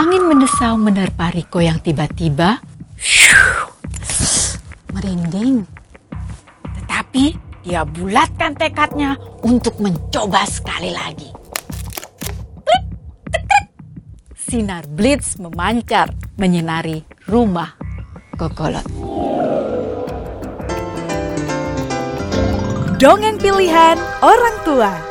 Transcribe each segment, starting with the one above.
Angin mendesau menerpa Riko yang tiba-tiba merinding. Tetapi dia bulatkan tekadnya untuk mencoba sekali lagi. Sinar blitz memancar menyinari rumah Kokolot. Dongeng pilihan orang tua.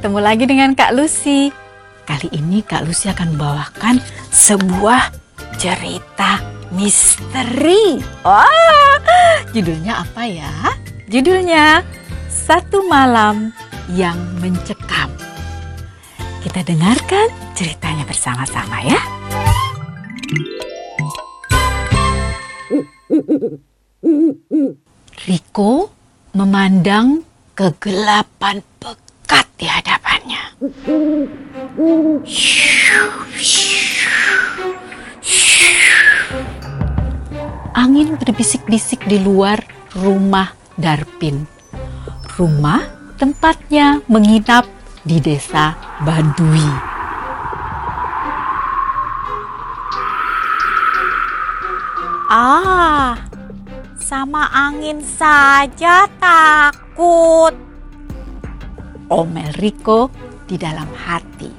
Ketemu lagi dengan Kak Lucy. Kali ini Kak Lucy akan membawakan sebuah cerita misteri. Wah, judulnya apa ya? Judulnya Satu Malam yang Mencekam. Kita dengarkan ceritanya bersama-sama ya. Riko memandang kegelapan pekat di hadapannya. Angin berbisik-bisik di luar rumah Darpin. Rumah tempatnya menginap di desa Badui. Ah, sama angin saja takut. Omel Riko di dalam hati.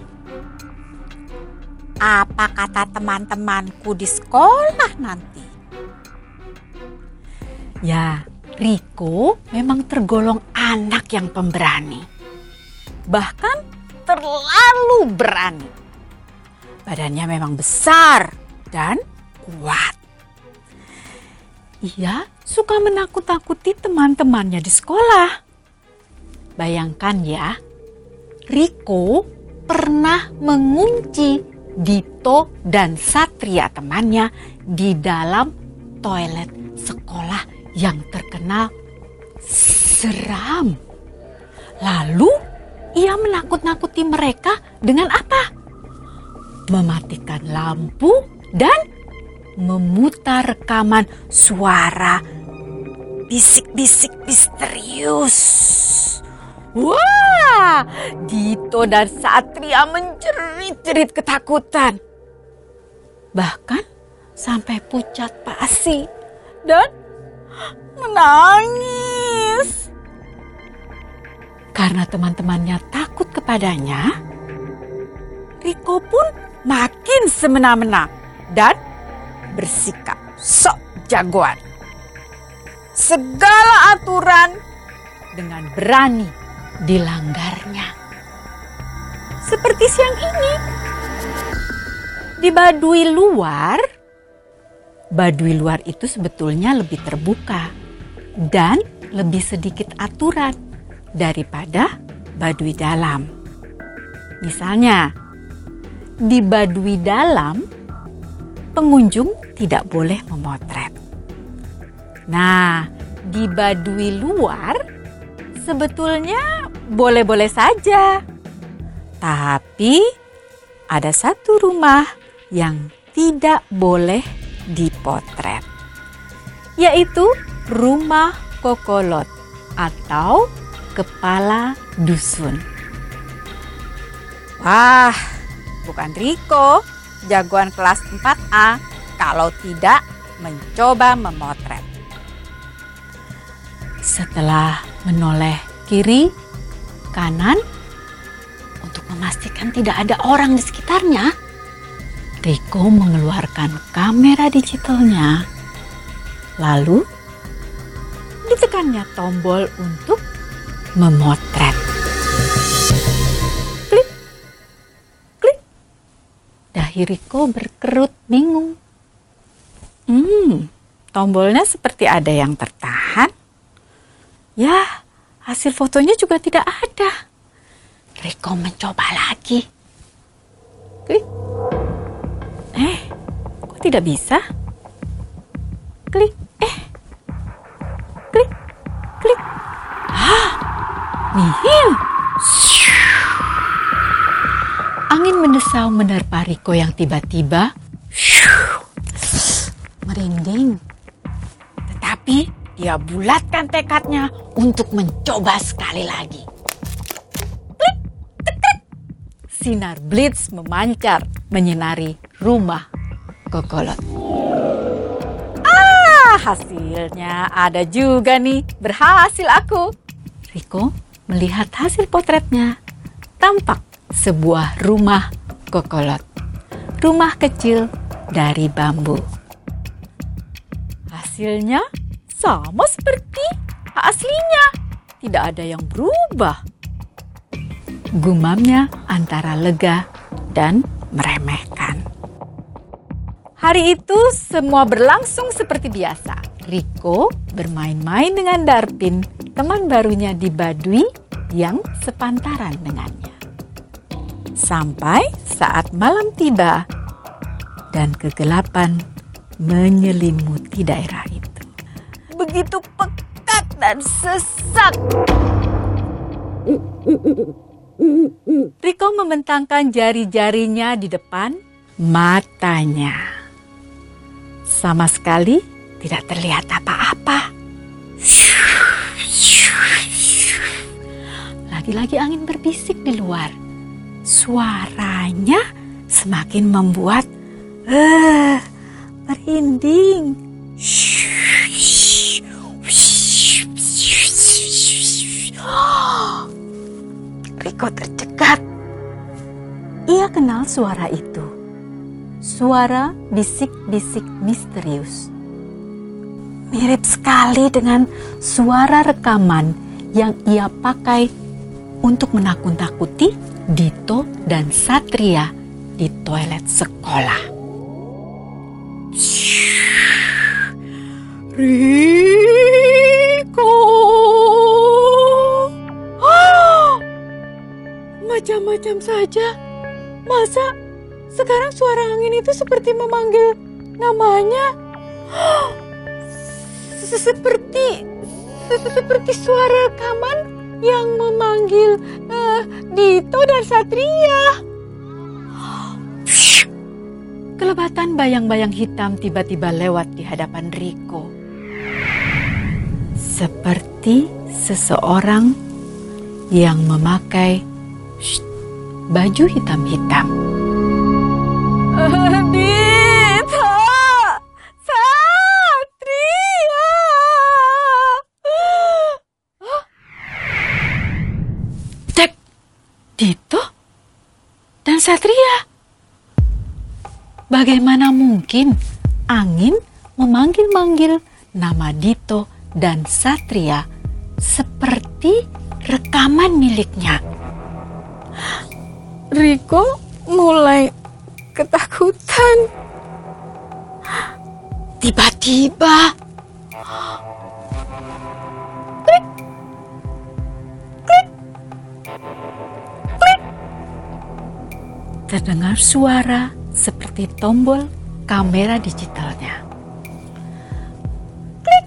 Apa kata teman-temanku di sekolah nanti? Ya, Riko memang tergolong anak yang pemberani. Bahkan terlalu berani. Badannya memang besar dan kuat. Ia suka menakut-takuti teman-temannya di sekolah. Bayangkan ya, Riko pernah mengunci Dito dan Satria temannya di dalam toilet sekolah yang terkenal seram. Lalu ia menakut-nakuti mereka dengan apa? Mematikan lampu dan memutar rekaman suara bisik-bisik misterius. Wah, Dito dan Satria menjerit-jerit ketakutan. Bahkan sampai pucat pasi dan menangis. Karena teman-temannya takut kepadanya, Riko pun makin semena-mena dan bersikap sok jagoan. Segala aturan dengan berani dilanggarnya. Seperti siang ini. Di Baduy luar, Baduy luar itu sebetulnya lebih terbuka dan lebih sedikit aturan daripada Baduy dalam. Misalnya, di Baduy dalam, pengunjung tidak boleh memotret. Nah, di Baduy luar sebetulnya boleh-boleh saja. Tapi ada satu rumah yang tidak boleh dipotret, yaitu rumah kokolot atau kepala dusun. Wah, bukan Riko, jagoan kelas 4A kalau tidak mencoba memotret. Setelah menoleh kiri, kanan, untuk memastikan tidak ada orang di sekitarnya, Riko mengeluarkan kamera digitalnya. Lalu, ditekannya tombol untuk memotret. Klik, klik. Dahi Riko berkerut bingung. Hmm, tombolnya seperti ada yang tertahan. Ya, hasil fotonya juga tidak ada. Riko mencoba lagi. Klik. Eh, kok tidak bisa? Klik. Eh. Klik. Klik. Hah, Nihil. Angin mendesau menerpa Riko yang tiba-tiba merinding. Dia bulatkan tekadnya untuk mencoba sekali lagi. Sinar blitz memancar menyinari rumah Kokolot. Ah, hasilnya ada juga nih. Berhasil aku. Riko melihat hasil potretnya. Tampak sebuah rumah Kokolot. Rumah kecil dari bambu. Hasilnya sama seperti aslinya. Tidak ada yang berubah. Gumamnya antara lega dan meremehkan. Hari itu semua berlangsung seperti biasa. Riko bermain-main dengan Darpin, teman barunya di Badui yang sepantaran dengannya. Sampai saat malam tiba dan kegelapan menyelimuti daerah itu. Begitu pekat dan sesak. Riko membentangkan jari-jarinya di depan matanya. Sama sekali tidak terlihat apa-apa. Lagi-lagi angin berbisik di luar. Suaranya semakin membuat eh merinding. Riko tercekat. Ia kenal suara itu. Suara bisik-bisik misterius. Mirip sekali dengan suara rekaman yang ia pakai untuk menakut-takuti Dito dan Satria di toilet sekolah. Riko. Saja. Masa sekarang suara angin itu seperti memanggil namanya? Seperti seperti suara rekaman yang memanggil uh, Dito dan Satria. Kelebatan bayang-bayang hitam tiba-tiba lewat di hadapan Riko. Seperti seseorang yang memakai baju hitam-hitam. Dito! Satria! Cek! Dito dan Satria. Bagaimana mungkin angin memanggil-manggil nama Dito dan Satria seperti rekaman miliknya? Riko mulai ketakutan. Tiba-tiba klik, klik, klik. Terdengar suara seperti tombol kamera digitalnya. Klik,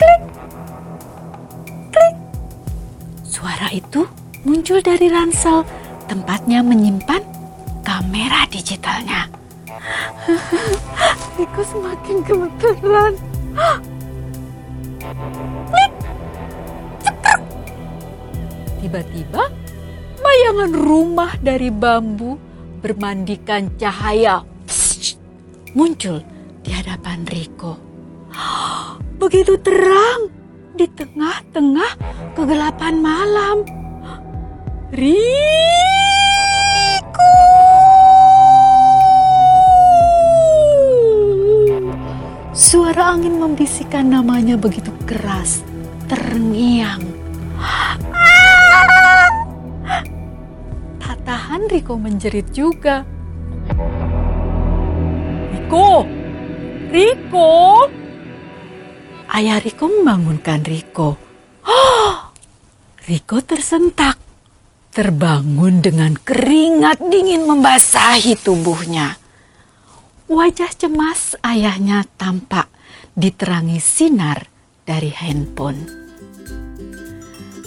klik, klik. Suara itu muncul dari ransel tempatnya menyimpan kamera digitalnya. Riko semakin gemeteran. Tiba-tiba bayangan rumah dari bambu bermandikan cahaya muncul di hadapan Riko. Begitu terang di tengah-tengah kegelapan malam. Riko! Suara angin membisikkan namanya begitu keras, terngiang. Tak tahan Riko menjerit juga. Riko! Riko! Ayah Riko membangunkan Riko. Riko tersentak, terbangun dengan keringat dingin membasahi tubuhnya. Wajah cemas ayahnya tampak diterangi sinar dari handphone.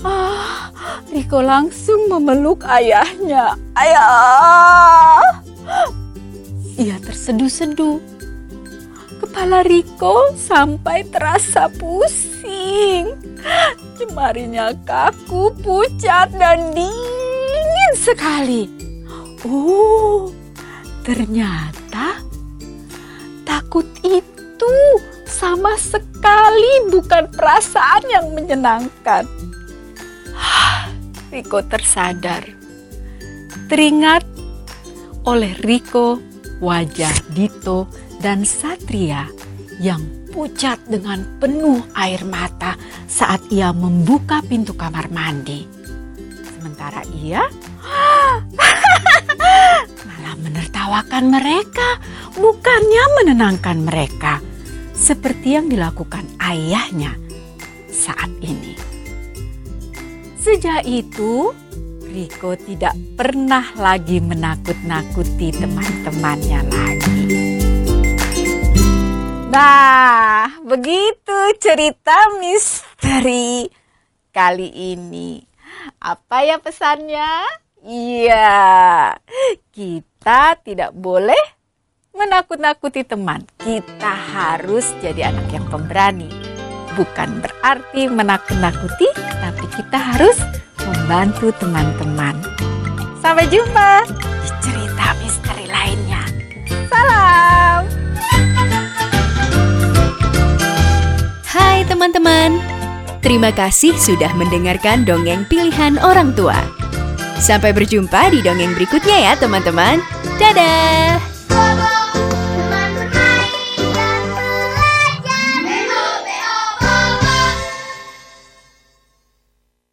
Ah, Riko langsung memeluk ayahnya. Ayah! Ia terseduh-seduh. Kepala Riko sampai terasa pusing. Jemarinya kaku, pucat, dan dingin sekali. Oh, ternyata takut itu sama sekali bukan perasaan yang menyenangkan. Riko tersadar. Teringat oleh Riko, wajah Dito, dan Satria yang pucat dengan penuh air mata saat ia membuka pintu kamar mandi. Sementara ia menertawakan mereka, bukannya menenangkan mereka, seperti yang dilakukan ayahnya saat ini. Sejak itu, Riko tidak pernah lagi menakut-nakuti teman-temannya lagi. Nah, begitu cerita misteri kali ini. Apa ya pesannya? Iya, kita tidak boleh menakut-nakuti teman. Kita harus jadi anak yang pemberani. Bukan berarti menakut-nakuti, tapi kita harus membantu teman-teman. Sampai jumpa di cerita misteri lainnya. Salam. Hai teman-teman, terima kasih sudah mendengarkan dongeng pilihan orang tua. Sampai berjumpa di dongeng berikutnya ya teman-teman. Dadah!